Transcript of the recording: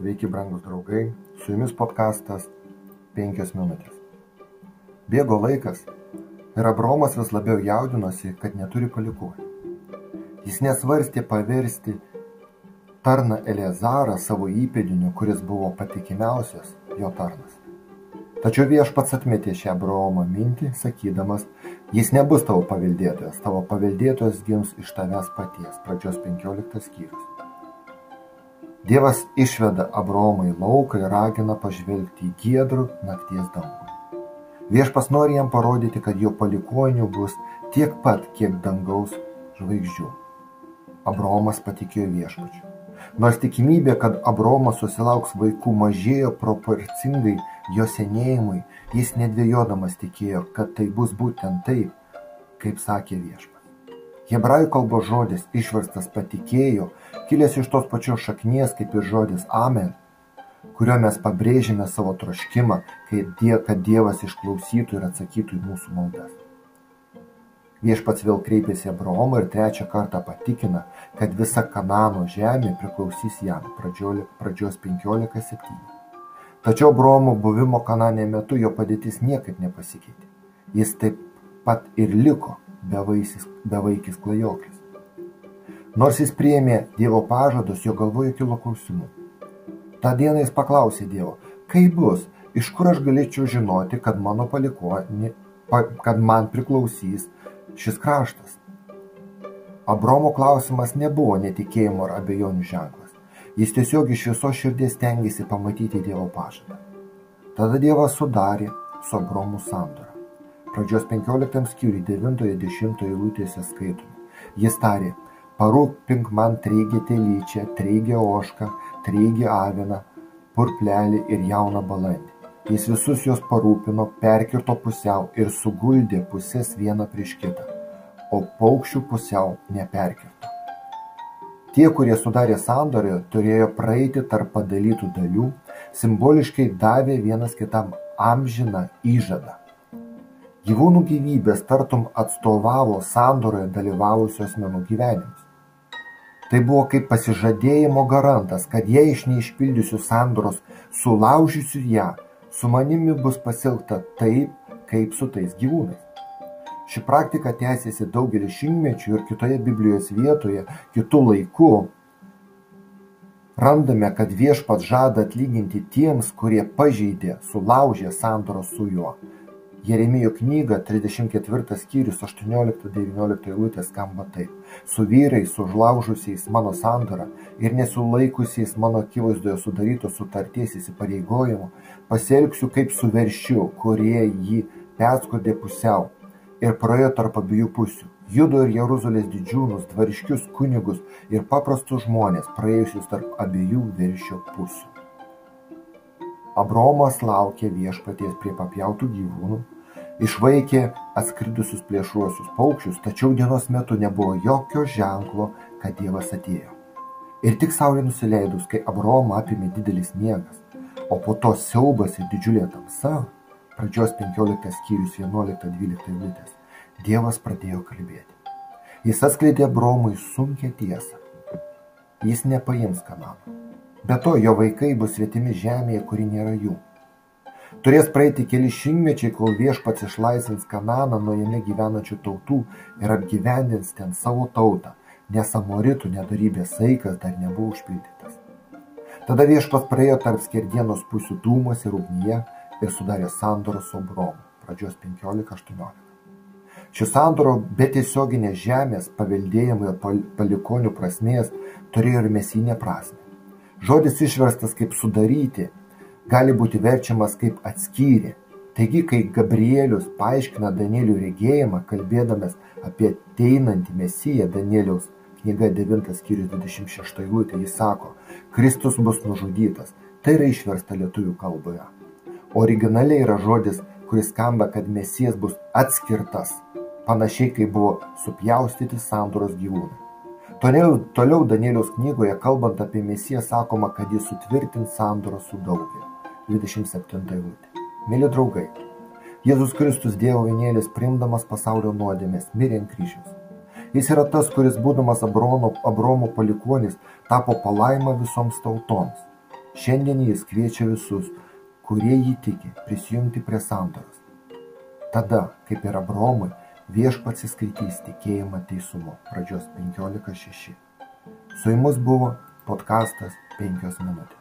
Sveiki, brangus draugai, su jumis podkastas 5 minutės. Bėgo laikas ir Abromas vis labiau jaudinosi, kad neturi palikųjų. Jis nesvarstė paversti tarną Eleazarą savo įpėdiniu, kuris buvo patikimiausias jo tarnas. Tačiau viešpats atmetė šią Abraomo mintį, sakydamas, jis nebus tavo paveldėtojas, tavo paveldėtojas gims iš tavęs paties. Pradžios 15 skyrius. Dievas išveda Abraomą į lauką ir ragina pažvelgti į giedrų nakties dangų. Viešpas nori jam parodyti, kad jo palikonių bus tiek pat, kiek dangaus žvaigždžių. Abraomas patikėjo viešpačiu. Nors tikimybė, kad Abraomas susilauks vaikų mažėjo proporcingai jo senėjimui, jis nedvėjodamas tikėjo, kad tai bus būtent taip, kaip sakė viešpats. Hebrajų kalbos žodis išverstas patikėjo, kilęs iš tos pačios šaknies kaip ir žodis amen, kuriuo mes pabrėžime savo troškimą, kad Dievas išklausytų ir atsakytų į mūsų maldas. Viešpats vėl kreipėsi Abraomą ir trečią kartą patikina, kad visa Kanano žemė priklausys jam, pradžios 15.7. Tačiau Abraomo buvimo Kanane metu jo padėtis niekaip nepasikeitė. Jis taip pat ir liko bevaisis, bevaikis klajoklis. Nors jis priėmė Dievo pažadus, jo galvoje kilo klausimų. Ta diena jis paklausė Dievo, kaip bus, iš kur aš galėčiau žinoti, kad mano palikoni, kad man priklausys šis kraštas. Abromo klausimas nebuvo netikėjimo ar abejonių ženklas. Jis tiesiog iš viso širdies tengiasi pamatyti Dievo pažadą. Tada Dievas sudarė su Abromu sandorą. Pradžios 15 skyriui 9-10 eilutėse skaitome. Jis tarė, parūpink man treigį telyčią, treigį ošką, treigį aviną, purplelį ir jauną balandį. Jis visus juos parūpino, perkirto pusiau ir suguldė pusės vieną prieš kitą, o paukščių pusiau neperkirto. Tie, kurie sudarė sandorį, turėjo praeiti tarp padalytų dalių, simboliškai davė vienas kitam amžiną įžadą. Gyvūnų gyvybės tartum atstovavo sandoroje dalyvavusių asmenų gyvenimus. Tai buvo kaip pasižadėjimo garantas, kad jei iš neišpildysių sandoros sulaužysiu ją, su manimi bus pasielgta taip, kaip su tais gyvūnais. Ši praktika tęsiasi daugelį šimtmečių ir kitoje Biblijos vietoje, kitų laikų. Randame, kad viešpats žada atlyginti tiems, kurie pažeidė, sulaužė sandoros su juo Jeremijo knyga 34 skyrius 18-19 eilutės skamba taip. Su vyrais užlaužusiais mano sandorą ir nesulaikusiais mano akivaizdoje sudarytos sutarties įsipareigojimų, pasielgsiu kaip su veršiu, kurie jį perskurdė pusiau ir praėjo tarp abiejų pusių. Judo ir Jeruzalės didžiūnus, dvariškius kunigus ir paprastus žmonės, praėjusius tarp abiejų veršio pusių. Abromas laukė viešpaties prie papjautų gyvūnų, išvaikė atskridusius plėšruosius paukščius, tačiau dienos metu nebuvo jokio ženklo, kad Dievas atėjo. Ir tik saulė nusileidus, kai Abromą apėmė didelis miegas, o po to siaubas ir didžiulė tamsa, pradžios 15 skyrius 11-12 eilutės, Dievas pradėjo kalbėti. Jis atskleidė Abromui sunkę tiesą. Jis nepaims kanalo. Be to, jo vaikai bus svetimi žemėje, kuri nėra jų. Turės praeiti keli šimtmečiai, kol viešpats išlaisvins Kananą nuo jame gyvenančių tautų ir apgyvendins ten savo tautą, nes amoritų nedarybės saikas dar nebuvo užpildytas. Tada viešpats praėjo tarp skerdienos pusių dūmos ir ugnyje ir sudarė sandorą su Abromu. Pradžios 15-18. Ši sandoro be tiesioginės žemės paveldėjimo ir palikonių prasmės turėjo ir mesinę prasme. Žodis išverstas kaip sudaryti gali būti verčiamas kaip atskyrė. Taigi, kai Gabrielius paaiškina Danielių regėjimą, kalbėdamas apie ateinantį mesiją Danieliaus knyga 9 skyrius 26 eilutė, jis sako, Kristus bus nužudytas. Tai yra išversta lietuvių kalboje. Originaliai yra žodis, kuris skamba, kad mesijas bus atskirtas, panašiai kaip buvo supjaustyti sandoros gyvūnai. Toliau, toliau Danieliaus knygoje, kalbant apie Mesiją, sakoma, kad jis sutvirtins sandorą su daugeliu. 27 eilutė. Mėly draugai, Jėzus Kristus Dievo vienėlis, primdamas pasaulio nuodėmės, mirė ant kryžiaus. Jis yra tas, kuris, būdamas Abrono, Abromo palikonis, tapo palaima visoms tautoms. Šiandien jis kviečia visus, kurie jį tiki, prisijungti prie sandoros. Tada, kaip ir Abromui, viešpats įskaitys tikėjimą teisumo. Pradžios 15.6. Su jumis buvo podkastas 5 minutės.